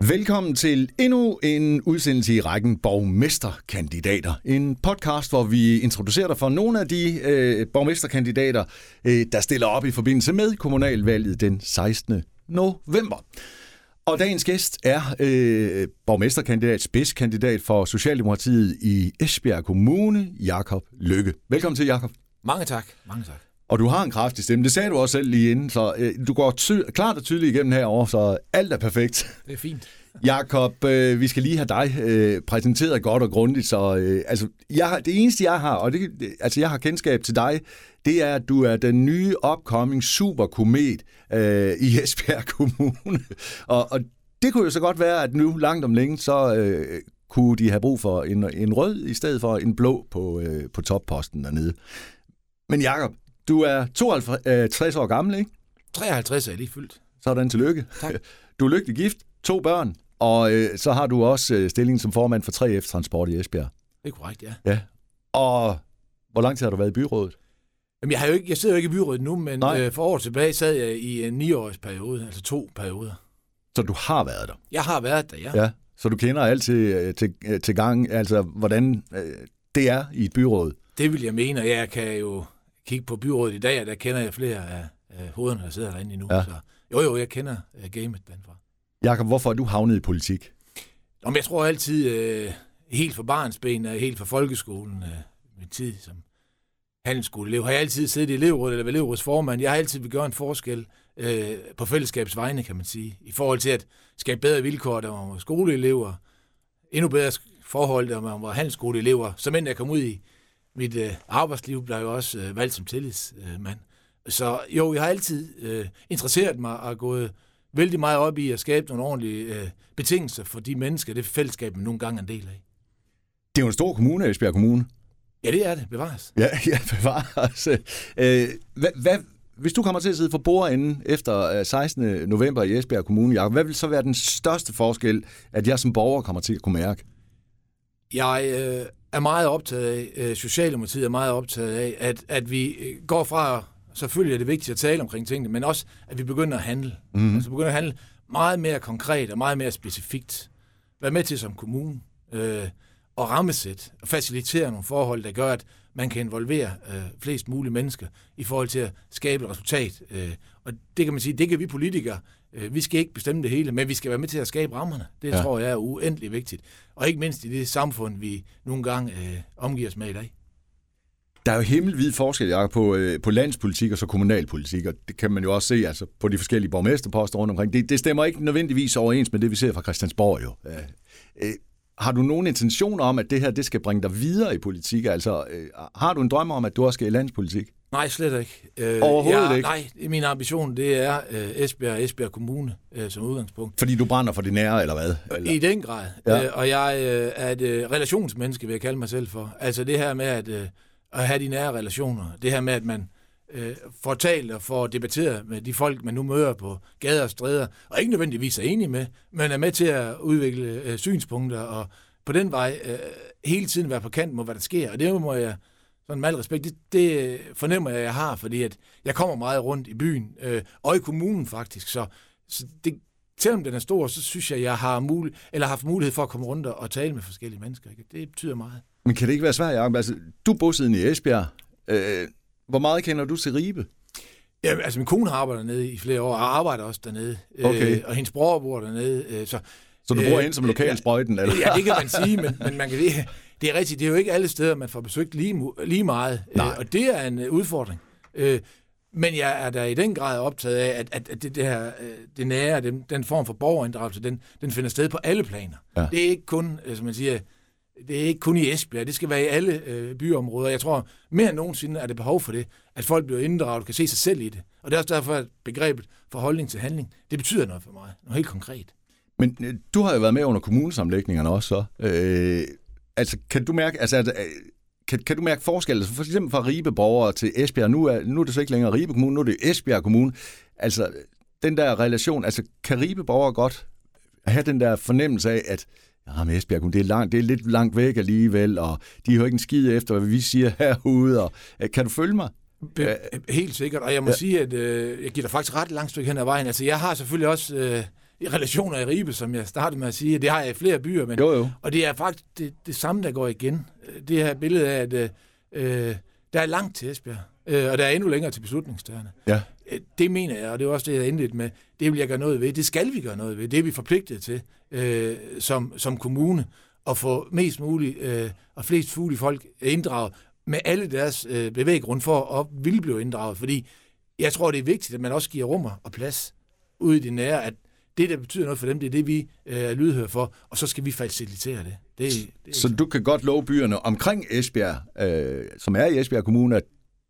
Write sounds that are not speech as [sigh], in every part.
Velkommen til endnu en udsendelse i rækken Borgmesterkandidater. En podcast, hvor vi introducerer dig for nogle af de øh, borgmesterkandidater, øh, der stiller op i forbindelse med kommunalvalget den 16. november. Og dagens gæst er øh, borgmesterkandidat, spidskandidat for Socialdemokratiet i Esbjerg Kommune, Jakob Lykke. Velkommen til, Jakob. Mange tak. Mange tak. Og du har en kraftig stemme, det sagde du også selv lige inden, så øh, du går ty- klart og tydeligt igennem herover, så alt er perfekt. Det er fint. Jakob, øh, vi skal lige have dig øh, præsenteret godt og grundigt, så øh, altså, jeg det eneste jeg har, og det, altså jeg har kendskab til dig, det er, at du er den nye upcoming superkomet øh, i Esbjerg Kommune. [laughs] og, og det kunne jo så godt være, at nu langt om længe, så øh, kunne de have brug for en, en rød i stedet for en blå på, øh, på topposten dernede. Men Jakob, du er 52 år gammel, ikke? 53 er jeg lige fyldt. Sådan tillykke. Tak. [laughs] Du er lykkelig gift, to børn, og øh, så har du også øh, stillingen som formand for 3F Transport i Esbjerg. Det er korrekt, ja. Ja. Og hvor lang tid har du været i byrådet? Jamen, jeg, har jo ikke, jeg sidder jo ikke i byrådet nu, men Nej. øh, for år tilbage sad jeg i en 9-års periode, altså to perioder. Så du har været der? Jeg har været der, ja. Ja. Så du kender alt til, øh, til, øh, til gang, altså hvordan øh, det er i et byråd? Det vil jeg mene, og jeg kan jo kigge på byrådet i dag, og der kender jeg flere af, af hovederne, der sidder derinde endnu. Ja. Så, jo, jo, jeg kender uh, gamet derfra. Jakob, hvorfor er du havnet i politik? Nå, men jeg tror altid, øh, helt fra barnsben og helt fra folkeskolen, øh, min tid som handelsskoleelev, har jeg altid siddet i elevrådet eller været elevrådets formand. Jeg har altid vil gøre en forskel øh, på fællesskabets vegne, kan man sige, i forhold til at skabe bedre vilkår, der var skoleelever, endnu bedre forhold, der man var handelsskoleelever. Så mens jeg kom ud i mit øh, arbejdsliv, blev jo også øh, valgt som tillidsmand. Øh, så jo, jeg har altid øh, interesseret mig og gået vældig meget op i at skabe nogle ordentlige øh, betingelser for de mennesker, det fællesskab, man nogle gange er en del af. Det er jo en stor kommune, Esbjerg Kommune. Ja, det er det. Bevares. Ja, [laughs] ja bevares. Øh, hvad, hvad, hvis du kommer til at sidde for bordenden efter øh, 16. november i Esbjerg Kommune, Jacob, hvad vil så være den største forskel, at jeg som borger kommer til at kunne mærke? Jeg øh, er meget optaget af, øh, Socialdemokratiet er meget optaget af, at, at vi øh, går fra, selvfølgelig er det vigtigt at tale omkring tingene, men også, at vi begynder at handle. Mm-hmm. Altså begynder at handle meget mere konkret og meget mere specifikt. Vær med til som kommune øh, og rammesæt og facilitere nogle forhold, der gør, at man kan involvere øh, flest mulige mennesker i forhold til at skabe et resultat. Øh, og det kan man sige, det kan vi politikere. Øh, vi skal ikke bestemme det hele, men vi skal være med til at skabe rammerne. Det ja. tror jeg er uendelig vigtigt. Og ikke mindst i det samfund, vi nogle gange øh, omgiver os med i dag. Der er jo himmelvid forskel, Jacob, på, øh, på landspolitik og så kommunalpolitik, og det kan man jo også se altså, på de forskellige borgmesterposter rundt omkring. Det, det stemmer ikke nødvendigvis overens med det, vi ser fra Christiansborg jo. Øh, øh, har du nogen intention om, at det her det skal bringe dig videre i politik? Altså, øh, har du en drøm om, at du også skal i landspolitik? Nej, slet ikke. Øh, Overhovedet jeg, ikke? Nej, min ambition det er øh, Esbjerg og Esbjerg Kommune øh, som udgangspunkt. Fordi du brænder for det nære, eller hvad? Eller? I den grad. Ja. Ja. Øh, og jeg øh, er et øh, relationsmenneske, vil jeg kalde mig selv for. Altså det her med at, øh, at have de nære relationer. Det her med, at man øh, får talt og får debatteret med de folk, man nu møder på gader og stræder, og ikke nødvendigvis er enige med, men er med til at udvikle øh, synspunkter, og på den vej øh, hele tiden være på kant med, hvad der sker. Og det må jeg, sådan med al respekt, det, det øh, fornemmer jeg, at jeg har, fordi at jeg kommer meget rundt i byen, øh, og i kommunen faktisk, så, så det, selvom den er stor, så synes jeg, jeg har mul- eller haft mulighed for at komme rundt og, og tale med forskellige mennesker. Ikke? Det betyder meget. Men kan det ikke være svært, Jacob? Altså, du er bosiddende i Esbjerg. Øh, hvor meget kender du til Ribe? Ja, altså min kone har arbejdet dernede i flere år, og arbejder også dernede. Okay. Øh, og hendes bror bor dernede. Øh, så, Så du bruger Øh, hende som lokalsprøjten? Eller? ja, det kan man sige, men, men man kan, det, det er rigtigt. Det er jo ikke alle steder, man får besøgt lige, lige meget. Nej. Øh, og det er en øh, udfordring. Øh, men jeg er da i den grad optaget af, at, at, at det, det, her, øh, det nære, den, den form for borgerinddragelse, den, den finder sted på alle planer. Ja. Det er ikke kun, øh, som man siger, det er ikke kun i Esbjerg, det skal være i alle øh, byområder. Jeg tror, mere end nogensinde er det behov for det, at folk bliver inddraget og kan se sig selv i det. Og det er også derfor, at begrebet forholdning til handling, det betyder noget for mig. Noget helt konkret. Men øh, du har jo været med under kommunesamlægningerne også, så. Øh, altså, kan du mærke, altså, at, øh, kan, kan du mærke forskel? Altså for eksempel fra Ribe borgere til Esbjerg. Nu er, nu er det så ikke længere Ribe Kommune, nu er det Esbjerg Kommune. Altså, den der relation, altså kan Ribe borgere godt have den der fornemmelse af, at ja, med Esbjerg det er, langt, det er lidt langt væk alligevel, og de har jo ikke en skid efter, hvad vi siger [laughs] herude. Og, kan du følge mig? Be- helt sikkert, og jeg må ja. sige, at øh, jeg giver dig faktisk ret langt stykke hen ad vejen. Altså, jeg har selvfølgelig også øh, relationer i Ribe, som jeg startede med at sige. Det har jeg i flere byer, men, jo, jo. og det er faktisk det, det samme, der går igen. Det her billede af, at øh, øh der er langt til Esbjerg, øh, og der er endnu længere til beslutningstagerne. Ja. Øh, det mener jeg, og det er også det, jeg endte med. Det vil jeg gøre noget ved. Det skal vi gøre noget ved. Det er vi forpligtet til øh, som, som kommune at få mest muligt øh, og flest mulige folk inddraget med alle deres øh, bevæggrund for at ville blive inddraget. Fordi jeg tror, det er vigtigt, at man også giver rum og plads ude i det nære, at det, der betyder noget for dem, det er det, vi øh, er lydhøre for, og så skal vi facilitere det. det, det så du kan godt love byerne omkring Esbjerg, øh, som er i Esbjerg Kommune, at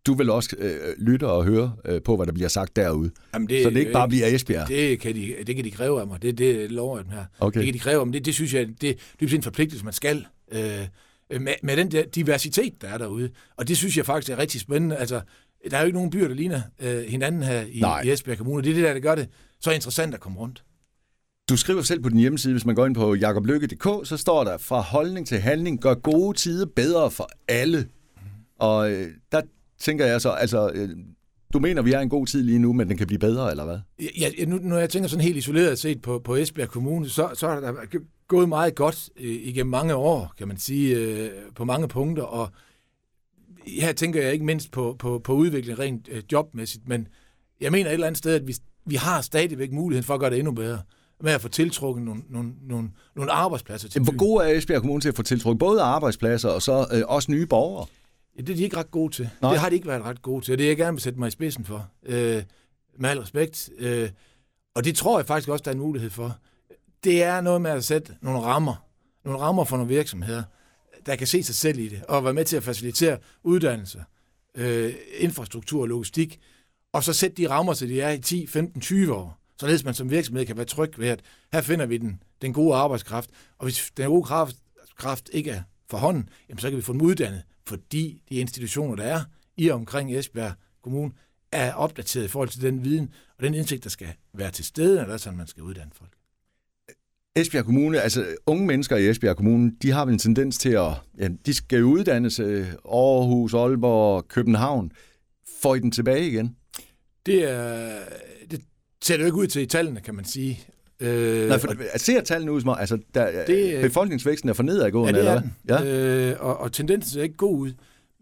du vil også øh, lytte og høre øh, på, hvad der bliver sagt derude. Jamen det, så det ikke bare bliver Esbjerg? Det kan de, det kan de kræve af mig. Det, det lover jeg dem her. Okay. Det kan de kræve af mig. Det, det synes jeg, det, det er en forpligtelse, man skal. Øh, med, med den der diversitet, der er derude. Og det synes jeg faktisk er rigtig spændende. Altså, der er jo ikke nogen byer, der ligner øh, hinanden her i, i Esbjerg Kommune. Det er det der, der gør det så interessant at komme rundt. Du skriver selv på din hjemmeside, hvis man går ind på jakoblykke.dk, så står der, fra holdning til handling, gør gode tider bedre for alle. Og øh, der tænker jeg så, altså, øh, du mener, vi er en god tid lige nu, men den kan blive bedre, eller hvad? Ja, nu, når jeg tænker sådan helt isoleret set på, på Esbjerg Kommune, så, så er der gået meget godt øh, igennem mange år, kan man sige, øh, på mange punkter, og her tænker jeg ikke mindst på, på, på udvikling rent øh, jobmæssigt, men jeg mener et eller andet sted, at vi, vi har stadigvæk muligheden for at gøre det endnu bedre med at få tiltrukket nogle, nogle, nogle, nogle arbejdspladser til Hvor god er Esbjerg Kommune til at få tiltrukket både arbejdspladser og så øh, også nye borgere? Ja, det er de ikke ret gode til. Nej. Det har de ikke været ret gode til, og det er jeg gerne vil sætte mig i spidsen for. Øh, med al respekt. Øh, og det tror jeg faktisk også, der er en mulighed for. Det er noget med at sætte nogle rammer. Nogle rammer for nogle virksomheder, der kan se sig selv i det, og være med til at facilitere uddannelse, øh, infrastruktur og logistik, og så sætte de rammer, så de er i 10, 15, 20 år således man som virksomhed kan være tryg ved, at her finder vi den, den gode arbejdskraft, og hvis den gode kraft, kraft ikke er for hånden, jamen så kan vi få dem uddannet, fordi de institutioner, der er i og omkring Esbjerg Kommune, er opdateret i forhold til den viden og den indsigt, der skal være til stede, når det er sådan, man skal uddanne folk. Esbjerg Kommune, altså unge mennesker i Esbjerg Kommune, de har vel en tendens til at, ja, de skal jo uddannes Aarhus, Aalborg, København. Får I den tilbage igen? Det er, ser det jo ikke ud til i tallene, kan man sige. Øh, Nej, for og, ser tallene ud som altså, der, det, befolkningsvæksten er for nedadgående, ja, det er eller hvad? Ja. Øh, og, og tendensen ser ikke god ud.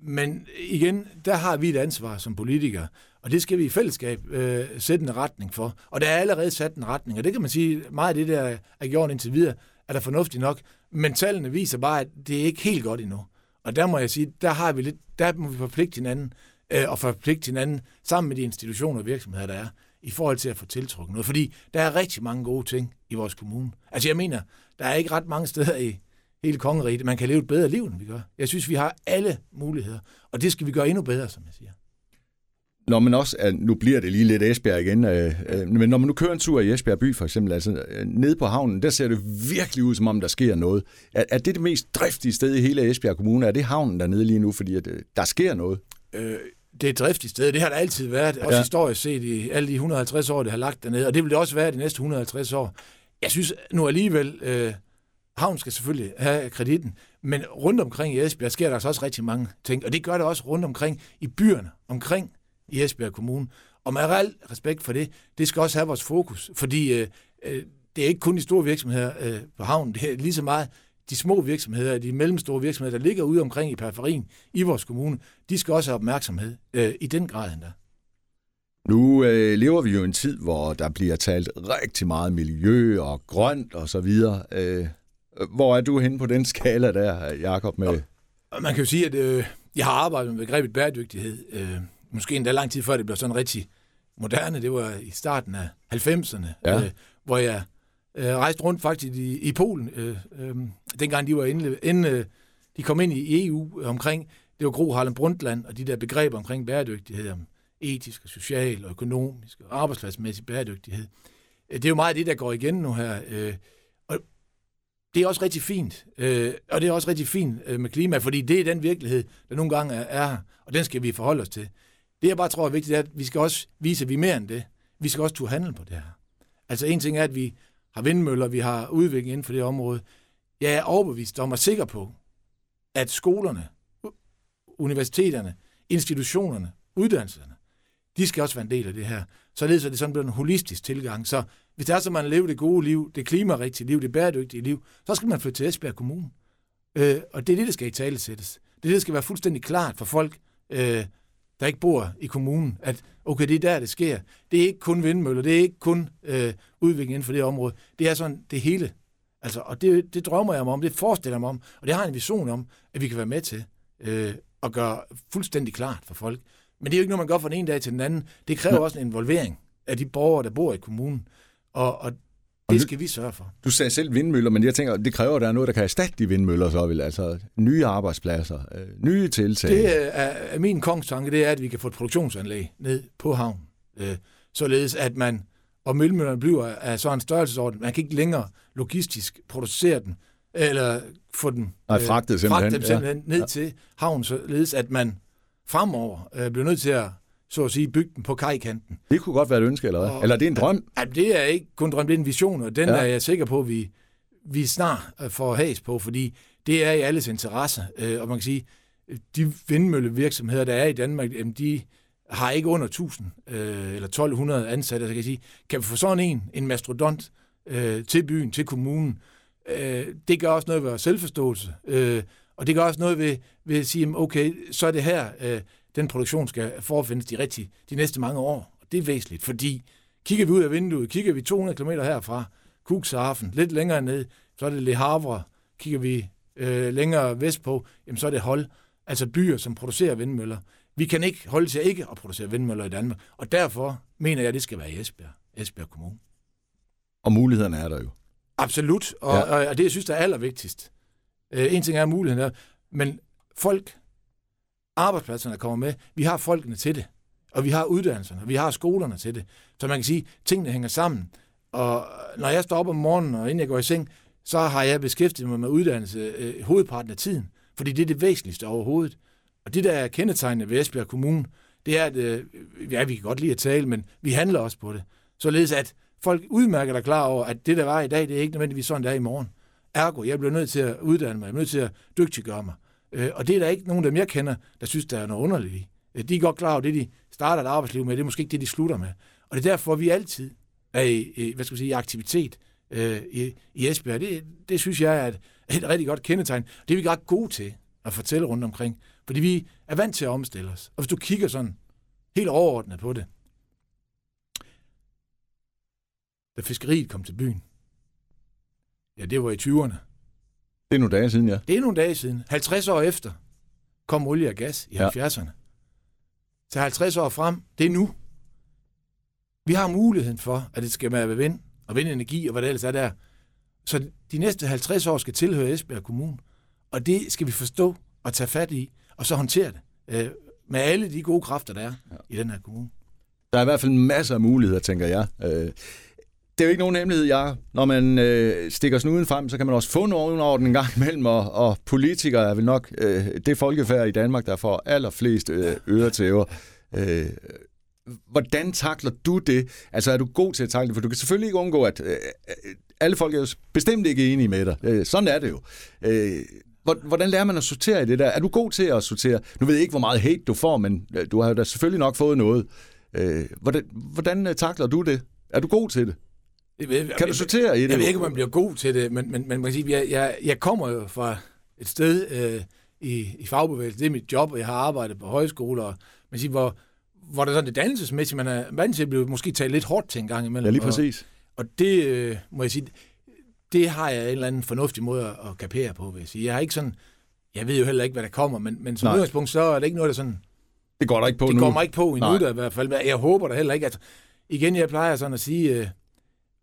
Men igen, der har vi et ansvar som politikere, og det skal vi i fællesskab øh, sætte en retning for. Og der er allerede sat en retning, og det kan man sige, meget af det, der er gjort indtil videre, er der fornuftigt nok. Men tallene viser bare, at det er ikke helt godt endnu. Og der må jeg sige, der har vi lidt, der må vi forpligte hinanden, øh, og forpligte hinanden sammen med de institutioner og virksomheder, der er i forhold til at få tiltrukket noget. Fordi der er rigtig mange gode ting i vores kommune. Altså jeg mener, der er ikke ret mange steder i hele kongeriget, man kan leve et bedre liv, end vi gør. Jeg synes, vi har alle muligheder, og det skal vi gøre endnu bedre, som jeg siger. Når man også, nu bliver det lige lidt Esbjerg igen, øh, øh, men når man nu kører en tur i Esbjerg by for eksempel, altså øh, nede på havnen, der ser det virkelig ud, som om der sker noget. Er, er det det mest driftige sted i hele Esbjerg Kommune? Er det havnen dernede lige nu, fordi at, der sker noget? Øh, det er et driftigt sted. Det har der altid været, også ja. historisk set i alle de 150 år, det har lagt dernede, og det vil det også være de næste 150 år. Jeg synes nu alligevel, øh, havn skal selvfølgelig have kreditten, men rundt omkring i Esbjerg sker der altså også rigtig mange ting, og det gør det også rundt omkring i byerne, omkring i Esbjerg Kommune. Og med al respekt for det, det skal også have vores fokus, fordi øh, øh, det er ikke kun de store virksomheder øh, på havnen, det er lige så meget de små virksomheder, de mellemstore virksomheder, der ligger ude omkring i periferien i vores kommune, de skal også have opmærksomhed øh, i den grad endda. Nu øh, lever vi jo en tid, hvor der bliver talt rigtig meget miljø og grønt og så videre. Øh, hvor er du henne på den skala der, Jakob? Med... Og man kan jo sige, at øh, jeg har arbejdet med begrebet bæredygtighed, øh, måske endda lang tid før det blev sådan rigtig moderne. Det var i starten af 90'erne, ja. øh, hvor jeg øh, rejste rundt faktisk i, i Polen, øh, øh, dengang de var inde, inden øh, de kom ind i EU øh, omkring, det var Gro Harlem Brundtland og de der begreber omkring bæredygtighed, om etisk og social og økonomisk og arbejdspladsmæssig bæredygtighed. Øh, det er jo meget det, der går igen nu her. Øh, og det er også rigtig fint. Øh, og det er også rigtig fint øh, med klima, fordi det er den virkelighed, der nogle gange er, er her, og den skal vi forholde os til. Det, jeg bare tror er vigtigt, er, at vi skal også vise, at vi er mere end det. Vi skal også turde handle på det her. Altså en ting er, at vi har vindmøller, vi har udvikling inden for det område. Jeg er overbevist om og sikker på, at skolerne, universiteterne, institutionerne, uddannelserne, de skal også være en del af det her. Således er det sådan en holistisk tilgang. Så hvis det er så, man lever det gode liv, det klimarigtige liv, det bæredygtige liv, så skal man flytte til Esbjerg Kommune. Øh, og det er det, der skal i tale sættes. Det er det, der skal være fuldstændig klart for folk, øh, der ikke bor i kommunen, at okay, det er der, det sker. Det er ikke kun vindmøller, det er ikke kun øh, udvikling inden for det område. Det er sådan det hele. Altså, og det, det drømmer jeg mig om, det forestiller jeg mig om, og det har jeg en vision om, at vi kan være med til øh, at gøre fuldstændig klart for folk. Men det er jo ikke noget, man gør fra den ene dag til den anden. Det kræver også en involvering af de borgere, der bor i kommunen. Og, og det skal vi sørge for. Du sagde selv vindmøller, men jeg tænker, det kræver, at der er noget, der kan erstatte de vindmøller så vil. Altså nye arbejdspladser, øh, nye tiltag. Det er, er min kongstanke, det er, at vi kan få et produktionsanlæg ned på havn. Øh, således at man, og møllemøllerne bliver af sådan en størrelsesorden, man kan ikke længere logistisk producere den, eller få den Nej, fragtet simpelthen, fragtet simpelthen ja. ned ja. til havn, således at man fremover øh, bliver nødt til at så at sige, bygge den på kajkanten. Det kunne godt være et ønske, eller hvad? Og, eller er det en drøm? Ja, det er ikke kun drøm, det er en vision, og den ja. er jeg sikker på, at vi, vi snart øh, får has på, fordi det er i alles interesse. Øh, og man kan sige, de vindmøllevirksomheder, der er i Danmark, de har ikke under 1000 øh, eller 1200 ansatte. Så kan jeg sige, kan vi få sådan en, en mastodont, til byen, til kommunen, det gør også noget ved vores selvforståelse, og det gør også noget ved, ved at sige, okay, så er det her, den produktion skal forfindes de rigtige de næste mange år. Og det er væsentligt, fordi kigger vi ud af vinduet, kigger vi 200 km herfra, Cuxhaven, lidt længere ned, så er det Le Havre, kigger vi øh, længere vestpå, jamen så er det Hol, altså byer, som producerer vindmøller. Vi kan ikke holde til ikke at producere vindmøller i Danmark, og derfor mener jeg, at det skal være i Esbjerg, Esbjerg Kommune. Og mulighederne er der jo. Absolut, og, ja. og, og det, jeg synes, der er allervigtigst. Øh, en ting er muligheden, men folk arbejdspladserne kommer med. Vi har folkene til det. Og vi har uddannelserne, og vi har skolerne til det. Så man kan sige, at tingene hænger sammen. Og når jeg står op om morgenen, og inden jeg går i seng, så har jeg beskæftiget mig med uddannelse øh, hovedparten af tiden. Fordi det er det væsentligste overhovedet. Og det, der er kendetegnende ved Esbjerg Kommune, det er, at øh, ja, vi kan godt lide at tale, men vi handler også på det. Således at folk udmærker der klar over, at det, der var i dag, det er ikke nødvendigvis sådan, det er i morgen. Ergo, jeg bliver nødt til at uddanne mig, jeg bliver nødt til at dygtiggøre mig. Øh, og det er der ikke nogen af dem, jeg kender, der synes, der er noget underligt i. Øh, de er godt klar over, det, de starter et arbejdsliv med, det er måske ikke det, de slutter med. Og det er derfor, vi altid er i, hvad skal sige, i aktivitet øh, i, i Esbjerg. Det, det synes jeg er et, et rigtig godt kendetegn. Det er vi ret gode til at fortælle rundt omkring. Fordi vi er vant til at omstille os. Og hvis du kigger sådan helt overordnet på det, da fiskeriet kom til byen, ja, det var i 20'erne, det er nogle dage siden, ja. Det er nogle dage siden. 50 år efter kom olie og gas i ja. 70'erne. Så 50 år frem, det er nu. Vi har muligheden for, at det skal være ved vind og vindenergi og hvad det ellers er der. Så de næste 50 år skal tilhøre Esbjerg Kommune. Og det skal vi forstå og tage fat i, og så håndtere det. Øh, med alle de gode kræfter, der er ja. i den her kommune. Der er i hvert fald masser af muligheder, tænker jeg. Øh, det er jo ikke nogen hemmelighed, jeg. Når man øh, stikker snuden frem, så kan man også få nogen over den gang [laughs] imellem, og, og politikere er vel nok øh, det folkefærd i Danmark, der får allerflest øh, øretæver. Øh, hvordan takler du det? Altså er du god til at takle det? For du kan selvfølgelig ikke undgå, at øh, alle folk er jo bestemt ikke enige med dig. Øh, sådan er det jo. Øh, Hvordan lærer man at sortere i det der? Er du god til at sortere? Nu ved jeg ikke, hvor meget hate du får, men øh, du har jo da selvfølgelig nok fået noget. Øh, hvordan, hvordan øh, takler du det? Er du god til det? Jeg ved, kan du sortere i det? Jeg ved ikke, om man bliver god til det, men, men, men man kan sige, jeg, jeg, jeg kommer jo fra et sted øh, i, i fagbevægelsen. Det er mit job, og jeg har arbejdet på højskoler, og man siger, hvor, hvor der sådan det dannelsesmæssigt, man er vant til at blive måske talt lidt hårdt til en gang imellem. Ja, lige præcis. Og, og det, øh, må jeg sige, det har jeg en eller anden fornuftig måde at, at kapere på, vil jeg sige. Jeg har ikke sådan, jeg ved jo heller ikke, hvad der kommer, men, men som Nej. udgangspunkt, så er det ikke noget, der sådan... Det går der ikke på det nu. Det går mig ikke på endnu, der i hvert fald. Jeg håber der heller ikke, at... Igen, jeg plejer sådan at sige, øh,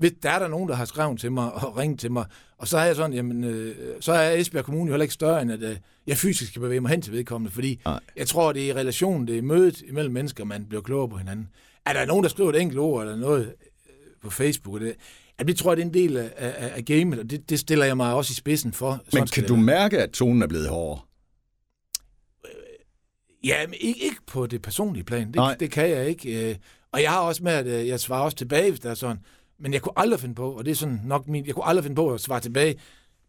hvis der er der nogen, der har skrevet til mig og ringet til mig, og så er jeg sådan, jamen, øh, så er Esbjerg Kommune jo heller ikke større, end at øh, jeg fysisk kan bevæge mig hen til vedkommende, fordi Nej. jeg tror, det er i relationen, det er mødet imellem mennesker, man bliver klogere på hinanden. Er der nogen, der skriver et enkelt ord eller noget øh, på Facebook? Det, at det tror jeg, det er en del af, af, af gamet, og det, det stiller jeg mig også i spidsen for. Men kan du være. mærke, at tonen er blevet hårdere? Ja, men ikke, ikke på det personlige plan. Nej. Det, det kan jeg ikke. øh. Og jeg har også med, at øh, jeg svarer også tilbage, hvis der er sådan. Men jeg kunne aldrig finde på, og det er sådan nok min, jeg kunne aldrig finde på at svare tilbage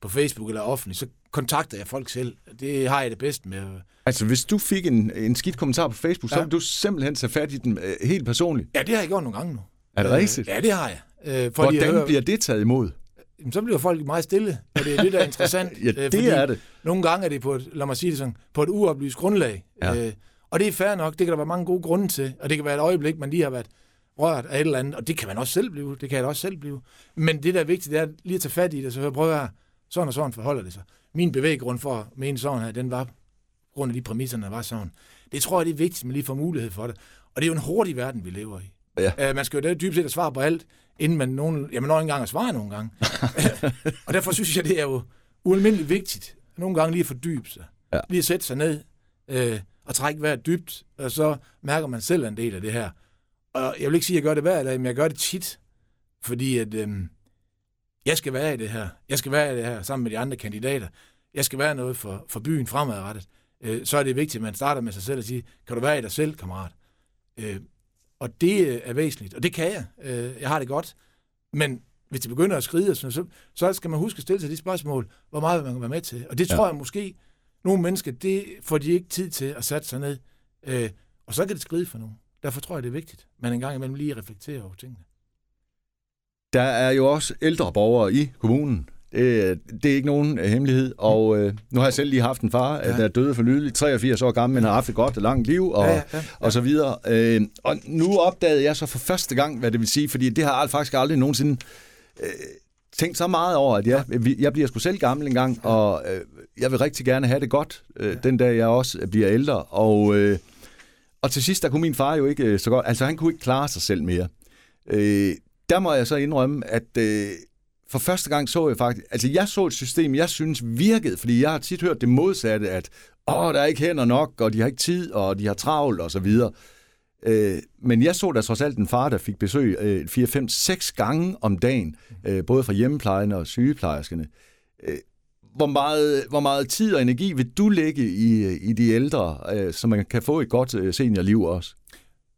på Facebook eller offentligt, så kontakter jeg folk selv. Det har jeg det bedst med. Altså, hvis du fik en, en skidt kommentar på Facebook, ja. så ville du simpelthen tage fat i den øh, helt personligt. Ja, det har jeg gjort nogle gange nu. Er det Øh, rigtigt? Ja, det har jeg. Øh, fordi jeg Hvordan hører- bliver det taget imod? Jamen, så bliver folk meget stille, og det er det, der er interessant. [laughs] Ja, øh, det er det. Nogle gange er det på et, lad mig sige det sådan, på et uoplyst grundlag. Ja. Øh, og det er fair nok, det kan der være mange gode grunde til, og det kan være et øjeblik, man lige har været rørt af et eller andet, og det kan man også selv blive, det kan jeg da også selv blive. Men det, der er vigtigt, det er lige at tage fat i det, så hør, prøv her, sådan og sådan forholder det sig. Min bevæggrund for at mene sådan her, den var, grund af de præmisserne, der var sådan. Det tror jeg, det er vigtigt, at man lige får mulighed for det. Og det er jo en hurtig verden, vi lever i. Ja. Uh, man skal jo da dybest set svare på alt, inden man nogen, jamen, når engang at svare nogle gange. [laughs] og derfor synes jeg, det er jo ualmindeligt vigtigt, nogle gange lige at fordybe sig. Ja. Lige at sætte sig ned øh, og trække vejret dybt, og så mærker man selv en del af det her. Og jeg vil ikke sige, at jeg gør det hver dag, men jeg gør det tit, fordi at, øh, jeg skal være i det her. Jeg skal være i det her sammen med de andre kandidater. Jeg skal være noget for, for byen fremadrettet. Øh, så er det vigtigt, at man starter med sig selv og siger, kan du være i dig selv, kammerat? Øh, og det øh, er væsentligt, og det kan jeg. Øh, jeg har det godt. Men hvis det begynder at skride, så, så skal man huske at stille sig de spørgsmål, hvor meget man kan være med til. Og det Ja. tror jeg måske, nogle mennesker, det får de ikke tid til at sætte sig ned. Øh, og så kan det skride for nogen. Derfor tror jeg, det er vigtigt, man en gang imellem lige reflekterer over tingene. Der er jo også ældre borgere i kommunen. Det, det er ikke nogen øh, hemmelighed, og øh, nu har jeg selv lige haft en far, ja. Ja. der er døde for nylig, 83 år gammel, men har haft et godt og langt liv, og, Ja, ja, ja. og så videre. Øh, og nu opdagede jeg så for første gang, hvad det vil sige, fordi det har jeg faktisk aldrig nogensinde øh, tænkt så meget over, at jeg, jeg bliver sgu selv gammel en gang, og øh, jeg vil rigtig gerne have det godt, øh, den dag jeg også bliver ældre, og, øh, og til sidst, der kunne min far jo ikke øh, så godt, altså han kunne ikke klare sig selv mere. Øh, der må jeg så indrømme, at øh, for første gang så jeg faktisk, altså jeg så et system, jeg synes virkede, fordi jeg har tit hørt det modsatte, at åh, der er ikke hænder nok, og de har ikke tid, og de har travlt, og så videre. Øh, men jeg så da trods alt en far, der fik besøg øh, 4, 5, 6 gange om dagen, øh, både fra hjemmeplejen og sygeplejerskerne. Øh, hvor, meget, hvor meget tid og energi vil du lægge i, i de ældre, øh, så man kan få et godt øh, seniorliv også?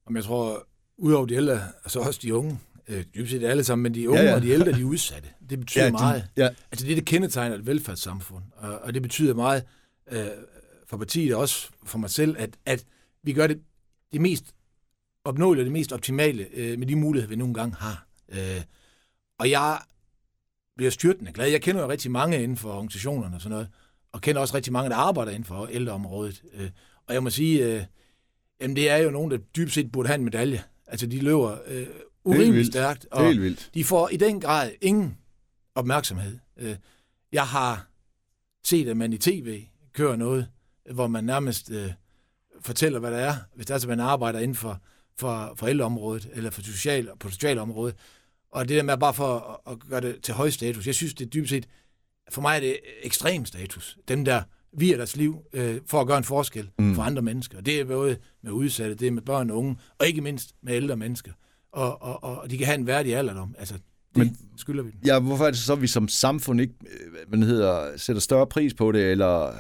Om jeg tror, udover de ældre, så også de unge, øh, dybest set alle sammen, men de unge Ja, ja, og de ældre, de er udsatte. Det [laughs] betyder ja, meget. De, ja, Altså det, det kendetegner et velfærdssamfund, og, og det betyder meget øh, for partiet og også for mig selv, at, at vi gør det, det mest opnåelige og det mest optimale øh, med de muligheder, vi nogle gange har. Øh, og jeg bliver styrtende glad. Jeg kender jo rigtig mange inden for organisationerne og sådan noget, og kender også rigtig mange, der arbejder inden for ældreområdet. Øh, og jeg må sige, øh, jamen det er jo nogen, der dybest set burde have en medalje. Altså de løber øh, stærkt, og helt vildt. de får i den grad ingen opmærksomhed. Øh, Jeg har set, at man i tv kører noget, hvor man nærmest øh, fortæller, hvad der er, hvis der er, man arbejder inden for, for, for ældreområdet, eller for social, på socialområdet. Og det der med bare for at, gøre det til høj status, jeg synes, det er dybest set, for mig er det ekstrem status. Dem, der virer deres liv øh, for at gøre en forskel mm. for andre mennesker. Det er både med udsatte, det er med børn og unge, og ikke mindst med ældre mennesker. Og, og, og de kan have en værdig alderdom. Altså, det Men- skylder vi dem. Ja, hvorfor er det så, at vi som samfund ikke øh, hvad det hedder, sætter større pris på det, eller øh,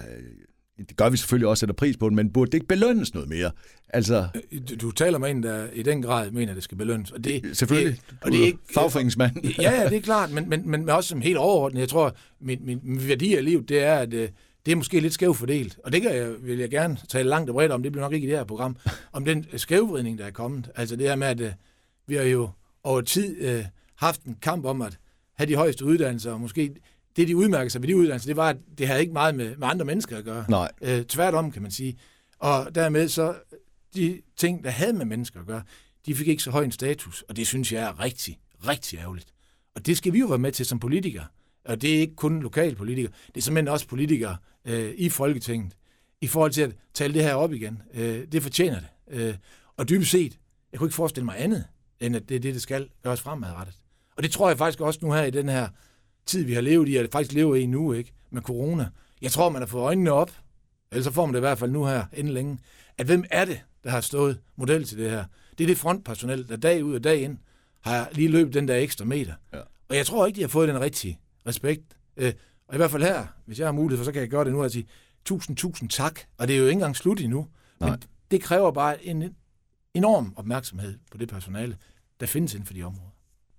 det gør vi selvfølgelig også, sætter pris på det, men burde det ikke belønnes noget mere? Altså, Du, du taler med en, der i den grad mener, at det skal belønnes. Og det, selvfølgelig, Det, og det er ikke, fagforeningsmand. [laughs] ja, ja, det er klart, men, men, men også som helt overordnet. Jeg tror, min, min, min værdi af livet, det er, at øh, det er måske lidt skævt fordelt. Og det kan jeg, vil jeg gerne tale langt og bredt om, det bliver nok ikke i det her program, om den skævvridning, der er kommet. Altså det her med, at øh, vi har jo over tid øh, haft en kamp om at have de højeste uddannelser, og måske det, de udmærker sig ved de uddannelser, det var, at det havde ikke meget med, med andre mennesker at gøre. Nej. Øh, tværtom, kan man sige. Og dermed så, de ting, der havde med mennesker at gøre, de fik ikke så høj en status, og det synes jeg er rigtig, rigtig ærgerligt. Og det skal vi jo være med til som politikere. Og det er ikke kun lokalpolitikere, det er simpelthen også politikere øh, i Folketinget, i forhold til at tale det her op igen. Øh, det fortjener det. Øh, og dybest set, jeg kunne ikke forestille mig andet, end at det er det, det skal gøres fremadrettet. Og det tror jeg faktisk også nu her i den her tid, vi har levet i, og faktisk lever i nu, ikke, med corona. Jeg tror, man har fået øjnene op, ellers så får man det i hvert fald nu her, inden længe, at hvem er det, der har stået model til det her? Det er det frontpersonel, der dag ud og dag ind har lige løbet den der ekstra meter. Ja. Og jeg tror ikke, de har fået den rigtige respekt. Øh, og i hvert fald her, hvis jeg har mulighed for, så kan jeg gøre det nu og sige, tusind, tusind tak. Og det er jo ikke engang slut endnu. Men Nej. det kræver bare en enorm opmærksomhed på det personale, der findes inden for de områder.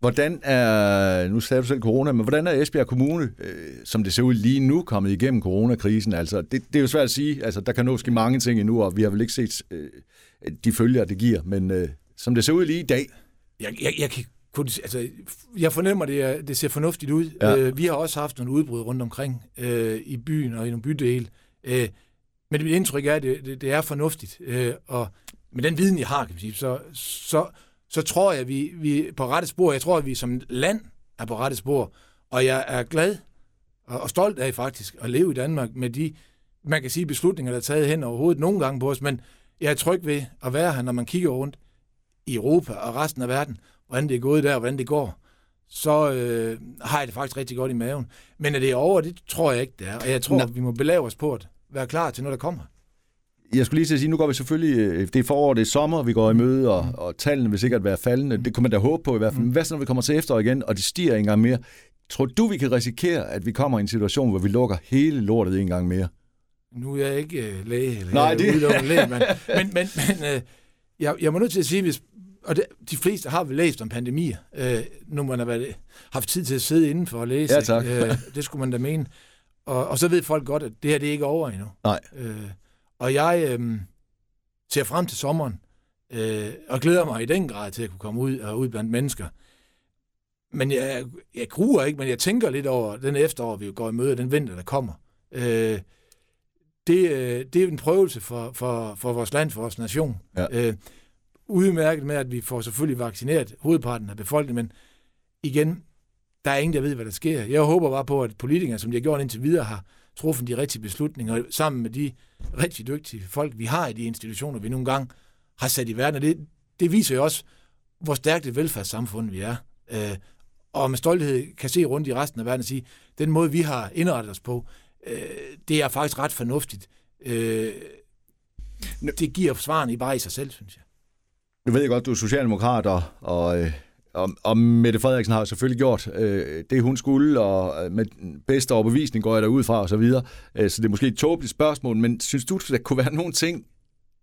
Hvordan er, nu sagde du selv corona, men hvordan er Esbjerg Kommune, øh, som det ser ud lige nu, kommet igennem coronakrisen? Altså, det, det er jo svært at sige. Altså, der kan nå ske mange ting endnu, og vi har vel ikke set øh, de følger, det giver. Men øh, som det ser ud lige i dag, Jeg, jeg, jeg kan kun, altså, jeg fornemmer, det, er, det ser fornuftigt ud. Ja. Øh, vi har også haft nogle udbrud rundt omkring øh, i byen og i nogle bydele. Øh, men mit indtryk er, at det, det, det er fornuftigt. Øh, og med den viden, jeg har, kan man sige, så, så, så tror jeg, at vi, vi er på rette spor. Jeg tror, at vi som land er på rette spor. Og jeg er glad og, og stolt af faktisk at leve i Danmark med de, man kan sige, beslutninger, der er taget hen over hovedet nogle gange på os. Men jeg er tryg ved at være her, når man kigger rundt i Europa og resten af verden, hvordan det er gået der, og hvordan det går, så øh, har jeg det faktisk rigtig godt i maven. Men at det er over, det tror jeg ikke, det er. Og jeg tror, Nå. vi må belave os på at være klar til, når der kommer. Jeg skulle lige til at sige, nu går vi selvfølgelig, øh, det er forår, det er sommer, vi går i møde, og, og tallene vil sikkert være faldende. Det kunne man da håbe på i hvert fald. Men hvad så, når vi kommer til efterår igen, og det stiger en gang mere? Tror du, vi kan risikere, at vi kommer i en situation, hvor vi lukker hele lortet en gang mere? Nu er jeg ikke øh, læge, eller Nej, jeg er læge, men, [laughs] men, men, men øh, jeg, jeg må nødt til at sige, hvis, og det, de fleste har vel læst om pandemier, øh, nu man har været, haft tid til at sidde indenfor og læse. Ja, tak. Øh, det skulle man da mene. Og, og så ved folk godt, at det her det er ikke over endnu. Nej. Øh, og jeg øh, ser frem til sommeren, øh, og glæder mig i den grad til at kunne komme ud og ud blandt mennesker. Men jeg, jeg gruer ikke, men jeg tænker lidt over den efterår, vi går i møde, den vinter, der kommer. Øh, det, øh, det er en prøvelse for, for, for vores land, for vores nation. Ja. Øh, udmærket med, at vi får selvfølgelig vaccineret hovedparten af befolkningen, men igen, der er ingen, der ved, hvad der sker. Jeg håber bare på, at politikere, som de har gjort indtil videre, har truffet de rigtige beslutninger, sammen med de rigtig dygtige folk, vi har i de institutioner, vi nogle gange har sat i verden. Og det, det viser jo også, hvor stærkt et velfærdssamfund vi er. Øh, og med stolthed kan se rundt i resten af verden og sige, den måde, vi har indrettet os på, øh, det er faktisk ret fornuftigt. Øh, det giver svarene i bare i sig selv, synes jeg. Nu ved jeg godt, du er socialdemokrat, og, og, øh, og, og Mette Frederiksen har selvfølgelig gjort øh, det, hun skulle, og øh, med bedste overbevisning går jeg derud fra, og så videre. Øh, så det er måske et tåbeligt spørgsmål, men synes du, der kunne være nogle ting,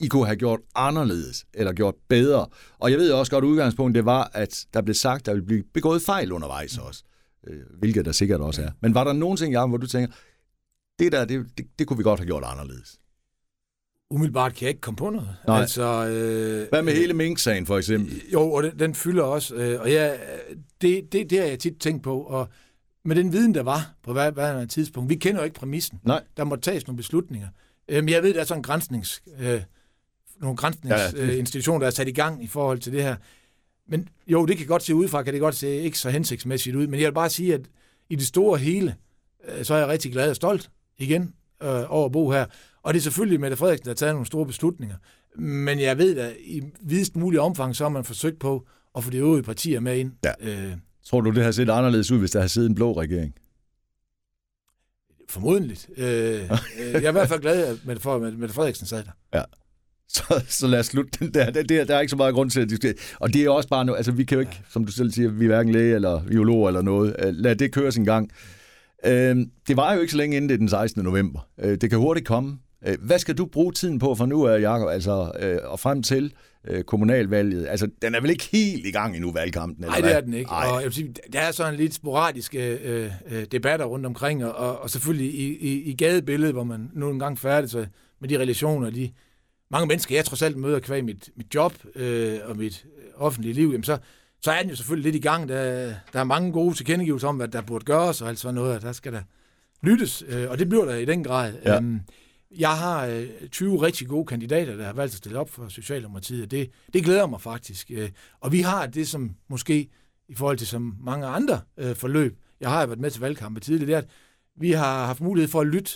I kunne have gjort anderledes, eller gjort bedre? Og jeg ved også godt, at udgangspunktet var, at der blev sagt, at der ville blive begået fejl undervejs også, øh, hvilket der sikkert også er. Men var der nogle ting, Jacob, hvor du tænker, det der, det, det, det kunne vi godt have gjort anderledes? Umiddelbart kan jeg ikke komme på noget. Nej. Altså, øh, Hvad med hele Mink-sagen for eksempel? Jo, og den, den fylder også. Øh, og ja, det, det, det har jeg tit tænkt på. Og med den viden, der var på hvad, hvad tidspunkt, vi kender jo ikke præmissen. Nej. Der må tages nogle beslutninger. Øh, men jeg ved, der er sådan en grænsnings, øh, nogle grænsningsinstitutioner, Ja, øh, institutioner, der er sat i gang i forhold til det her. Men jo, det kan godt se udefra, kan det godt se ikke så hensigtsmæssigt ud. Men jeg vil bare sige, at i det store hele, øh, så er jeg rigtig glad og stolt igen øh, over at bo her. Og det er selvfølgelig Mette Frederiksen, der har taget nogle store beslutninger. Men jeg ved at i videst mulig omfang, så har man forsøgt på at få de øvrige partier med ind. Ja. Øh, Tror du, det har set anderledes ud, hvis der havde siddet en blå regering? formodentligt. Øh, [laughs] øh, jeg er i hvert fald glad, for, at Mette Frederiksen sad der. Så, så lad os slutte den der. Det, det, der er ikke så meget grund til at diskutere. Og det er også bare noget, altså vi kan jo ikke, som du selv siger, vi er hverken læge eller biolog eller noget. Øh, Lad det køre sin gang. Øh, det var jo ikke så længe inden det den 16. november. Øh, det kan hurtigt komme. Øh, hvad skal du bruge tiden på fra nu af, Jacob, altså, øh, og frem til øh, kommunalvalget? Altså, den er vel ikke helt i gang endnu, valgkampen? Eller Nej, det er den ikke. Ej. Og jeg vil sige, der er sådan lidt sporadiske øh, debatter rundt omkring, og, og, selvfølgelig i, i, i gadebilledet, hvor man nu engang færdig med de relationer, de mange mennesker, jeg trods alt møder kvæg mit, mit job øh, og mit offentlige liv, jamen så, så er den jo selvfølgelig lidt i gang. Der, der er mange gode tilkendegivelser om, hvad der burde gøres, og alt sådan noget, og der skal der lyttes, øh, og det bliver der i den grad. Ja. Øhm, jeg har øh, 20 rigtig gode kandidater, der har valgt at stille op for Socialdemokratiet, og det, det glæder mig faktisk. Øh, og vi har det, som måske i forhold til som mange andre øh, forløb, jeg har været med til valgkampe tidligere, det er, at vi har haft mulighed for at lytte.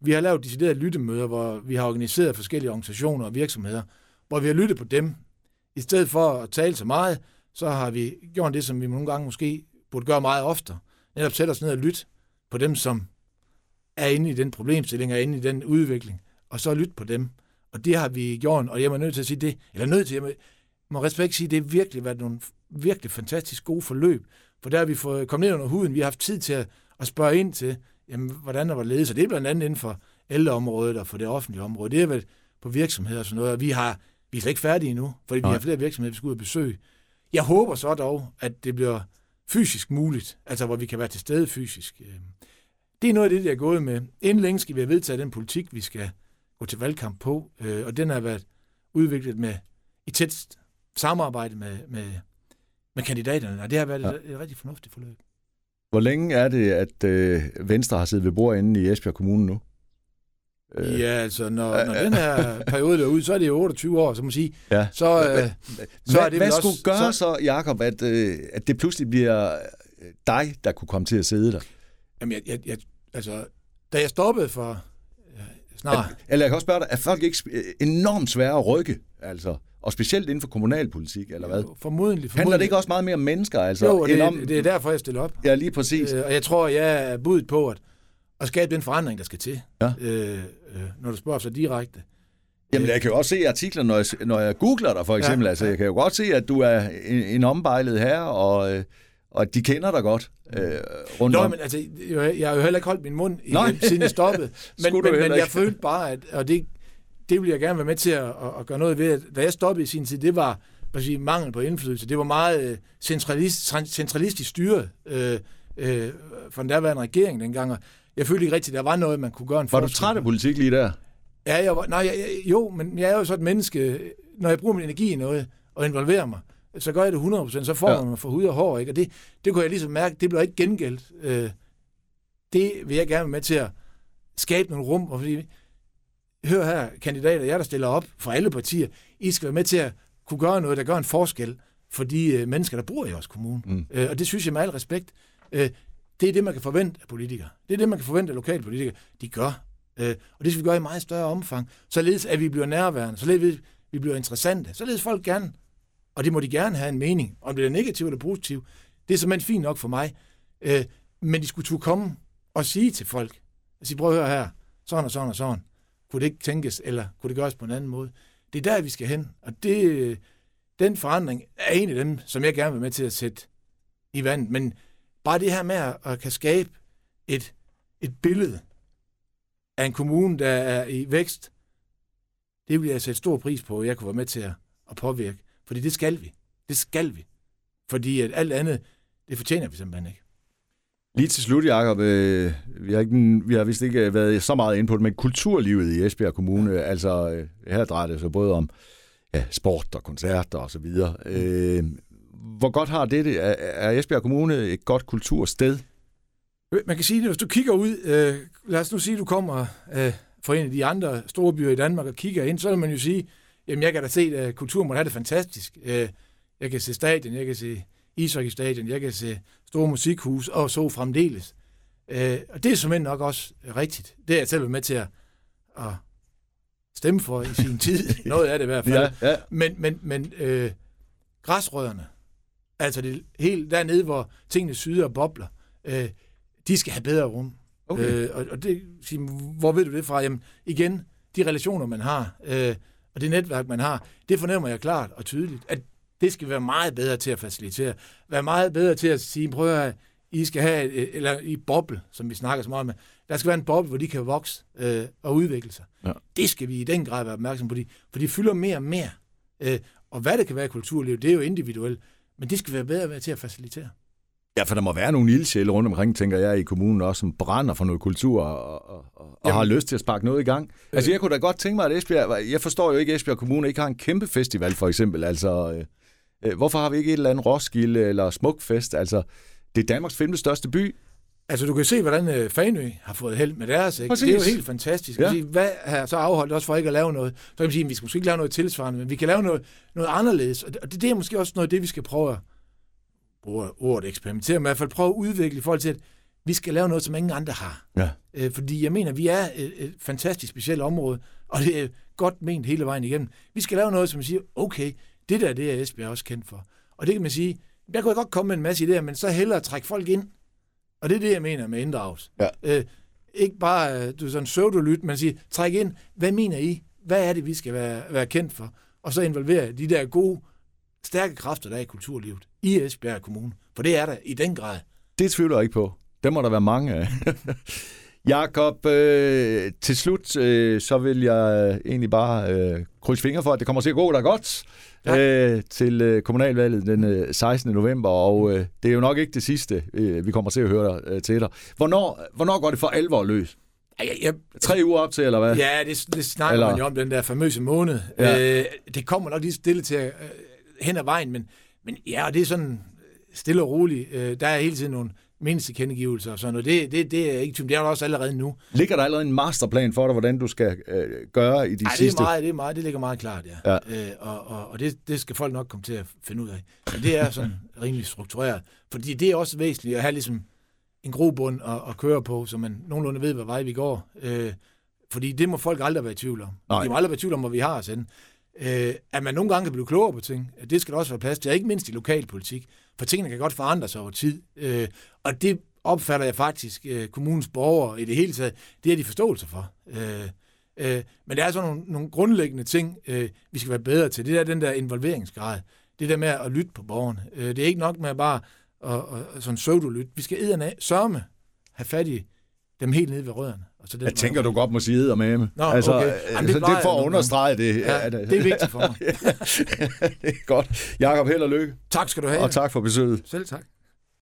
Vi har lavet deciderede lyttemøder, hvor vi har organiseret forskellige organisationer og virksomheder, hvor vi har lyttet på dem. I stedet for at tale så meget, så har vi gjort det, som vi nogle gange måske burde gøre meget oftere. Netop sætte os ned og lytte på dem, som er inde i den problemstilling, er inde i den udvikling, og så lytte på dem. Og det har vi gjort, og jeg er nødt til at sige det, eller nødt til, jeg må, respekt sige, det har virkelig været nogle virkelig fantastisk gode forløb, For der har vi fået kommet ned under huden. Vi har haft tid til at, at spørge ind til, jamen, hvordan der var ledet. Så det er blandt andet inden for ældreområdet og for det offentlige område. Det er vel på virksomheder og sådan noget. Og vi, har, vi er slet ikke færdige endnu, fordi Nej. vi har flere virksomheder, vi skal ud og besøge. Jeg håber så dog, at det bliver fysisk muligt, altså hvor vi kan være til stede fysisk. Det er noget af det, der er gået med. Inden længe skal vi have vedtaget den politik, vi skal gå til valgkamp på, øh, og den har været udviklet med i tæt samarbejde med, med, med kandidaterne, og det har været ja. et, et rigtig fornuftigt forløb. Hvor længe er det, at øh, Venstre har siddet ved bordet inde i Esbjerg Kommune nu? Øh, ja, altså, når, når den her [laughs] periode er ude, så er det jo 28 år, så må sige. Ja. Så, øh, så hvad, er det hvad skulle også, gøre så, så Jacob, at, øh, at det pludselig bliver dig, der kunne komme til at sidde der? Jamen, jeg, jeg, jeg, altså, da jeg stoppede for ja, snart... At, eller jeg kan også spørge dig, er folk ikke enormt svære at rykke? Altså, og specielt inden for kommunalpolitik, eller hvad? Jo, formodentlig, formodentlig. Handler det ikke også meget mere om mennesker? Altså, jo, det, om... det er derfor, jeg stiller op. Ja, lige præcis. Øh, og jeg tror, jeg er budet på at, at skabe den forandring, der skal til, ja. øh, øh, når du spørger så direkte. Jamen, jeg kan jo også se artikler, når jeg, når jeg googler dig, for eksempel. Ja, altså, jeg kan jo godt se, at du er en, en ombejlet her, og... Øh, og at de kender dig godt øh, rundt Nå, om. men altså, jeg har jo heller ikke holdt min mund, i, siden jeg stoppede. [laughs] men, men, men jeg følte bare, at, og det, det vil jeg gerne være med til at, at, at gøre noget ved. Da jeg stoppede i sin tid, det var sige, mangel på indflydelse. Det var meget øh, centralist, centralistisk styret øh, øh, for den derværende regering dengang. Og jeg følte ikke rigtigt, at der var noget, man kunne gøre en Var du træt af politik lige der? Ja, jeg var, nej, jeg, jo, men jeg er jo sådan et menneske, når jeg bruger min energi i noget og involverer mig, så gør jeg det 100%, så får ja. man mig for hud og hår. Ikke? Og det, det kunne jeg ligesom mærke, det bliver ikke gengældt. Øh, det vil jeg gerne være med til at skabe nogle rum, og fordi, hør her, kandidater, jeg der stiller op for alle partier, I skal være med til at kunne gøre noget, der gør en forskel for de øh, mennesker, der bor i vores kommune. Mm. Øh, og det synes jeg med al respekt, øh, det er det, man kan forvente af politikere. Det er det, man kan forvente af lokalpolitikere. De gør. Øh, og det skal vi gøre i meget større omfang. Således at vi bliver nærværende, således at vi bliver interessante, således folk gerne og det må de gerne have en mening. Om det er negativt eller positivt, det er simpelthen fint nok for mig. Øh, men de skulle turde komme og sige til folk, at sige, prøv at høre her, sådan og sådan og sådan. Kunne det ikke tænkes, eller kunne det gøres på en anden måde? Det er der, vi skal hen. Og det, den forandring er en af dem, som jeg gerne vil med til at sætte i vandet. Men bare det her med at, at kan skabe et, et billede af en kommune, der er i vækst, det vil jeg sætte stor pris på, at jeg kunne være med til at, at påvirke. Fordi det skal vi. Det skal vi. Fordi at alt andet, det fortjener vi simpelthen ikke. Lige til slut, Jacob, øh, vi, har ikke, vi har vist ikke været så meget inde på det, men kulturlivet i Esbjerg Kommune, ja. altså øh, her drejer det sig både om ja, sport og koncerter og så videre. Øh, hvor godt har det det? Er, er Esbjerg Kommune et godt kultursted? Man kan sige det, hvis du kigger ud, øh, lad os nu sige, at du kommer øh, fra en af de andre store byer i Danmark og kigger ind, så vil man jo sige, Jamen, jeg kan da se, at kulturen må have det fantastisk. Øh, jeg kan se stadion, jeg kan se ishockeystadion, jeg kan se store musikhus og så fremdeles. Øh, og det er simpelthen nok også rigtigt. Det er jeg selv med til at, at stemme for i sin tid. [laughs] Noget af det i hvert fald. Ja, ja. Men, men, men øh, græsrødderne, altså det helt dernede, hvor tingene syder og bobler, øh, de skal have bedre rum. Okay. Øh, og, og det, hvor ved du det fra? Jamen, igen, de relationer, man har. Øh, og det netværk, man har, det fornemmer jeg klart og tydeligt, at det skal være meget bedre til at facilitere. Være meget bedre til at sige, prøv at I skal have, eller i boble, som vi snakker så meget med, der skal være en boble, hvor de kan vokse øh, og udvikle sig. Ja. Det skal vi i den grad være opmærksom på, for de fylder mere og mere. Øh, og hvad det kan være i kulturlivet, det er jo individuelt, men det skal være bedre til at facilitere. Ja, for der må være nogle ildsjæle rundt omkring, tænker jeg, i kommunen også, som brænder for noget kultur og, og, og, har lyst til at sparke noget i gang. Altså, jeg kunne da godt tænke mig, at Esbjerg... Jeg forstår jo ikke, at Esbjerg Kommune ikke har en kæmpe festival, for eksempel. Altså, øh, øh, hvorfor har vi ikke et eller andet Roskilde eller Smukfest? Altså, det er Danmarks femte største by. Altså, du kan se, hvordan øh, Fanø har fået held med deres. Ikke? Det er jo helt fantastisk. Ja. Sige, hvad har så afholdt os for ikke at lave noget? Så kan man sige, at vi skal måske ikke lave noget tilsvarende, men vi kan lave noget, noget anderledes. Og det, det er måske også noget af det, vi skal prøve at bruger ordet eksperimentere, men i hvert fald prøve at udvikle i forhold til, at vi skal lave noget, som ingen andre har. Ja. Øh, fordi jeg mener, vi er et, et fantastisk specielt område, og det er godt ment hele vejen igennem. Vi skal lave noget, som man siger, okay, det der, det er Esbjerg også kendt for. Og det kan man sige, der kunne jeg godt komme med en masse idéer, men så hellere trække folk ind. Og det er det, jeg mener med inddragelse. Ja. Øh, ikke bare øh, du sådan pseudolyt, men sige, træk ind, hvad mener I? Hvad er det, vi skal være, være kendt for? Og så involvere de der gode stærke kræfter, der er i kulturlivet i Esbjerg Kommune. For det er der i den grad. Det tvivler jeg ikke på. Det må der være mange af. [laughs] Jakob, øh, til slut, øh, så vil jeg egentlig bare øh, krydse fingre for, at det kommer til at gå der godt øh, til øh, kommunalvalget den øh, 16. november, og øh, det er jo nok ikke det sidste, øh, vi kommer til at høre øh, til dig. Hvornår, hvornår går det for alvor løs? Ja, jeg, Tre uger op til, eller hvad? ja det, det snakker Eller- man jo om, den der famøse måned. Ja. Ja. Øh, det kommer nok lige stille til øh, hen ad vejen, men, men ja, og det er sådan stille og roligt. Øh, der er hele tiden nogle meningstilkendegivelser og sådan noget. Det, det, det er ikke tvivl. Det er der også allerede nu. Ligger der allerede en masterplan for dig, hvordan du skal øh, gøre i de Nej, det sidste... er meget, det er meget, det ligger meget klart, ja. Ja. Øh, og og, og det, det skal folk nok komme til at finde ud af. Men det er sådan [laughs] rimelig struktureret. Fordi det er også væsentligt at have ligesom en grobund at, at køre på, så man nogenlunde ved, hvad vej vi går. Øh, fordi det må folk aldrig være i tvivl om. Nej. De må aldrig være i tvivl om, hvor vi har os henne. Øh, at man nogle gange kan blive klogere på ting, det skal der også være plads til, ikke mindst i lokalpolitik. For tingene kan godt forandre sig over tid. Øh, og det opfatter jeg faktisk øh, kommunens borgere i det hele taget, det er de forståelse for. Øh, øh, men der er sådan nogle, nogle grundlæggende ting, øh, vi skal være bedre til. Det er den der involveringsgrad. Det der med at lytte på borgerne. Øh, det er ikke nok med at bare at, at, at sådan pseudo-lytte. Vi skal ederne sørme have fat i dem helt nede ved rødderne. Og så den Jeg tænker, du godt må sige med med. Nå, altså, okay. øh, Jamen, det så det er for at understrege det. Ja, det er vigtigt for mig. [laughs] det er godt. Jakob, held og lykke, Tak skal du have. og tak for besøget. Selv tak.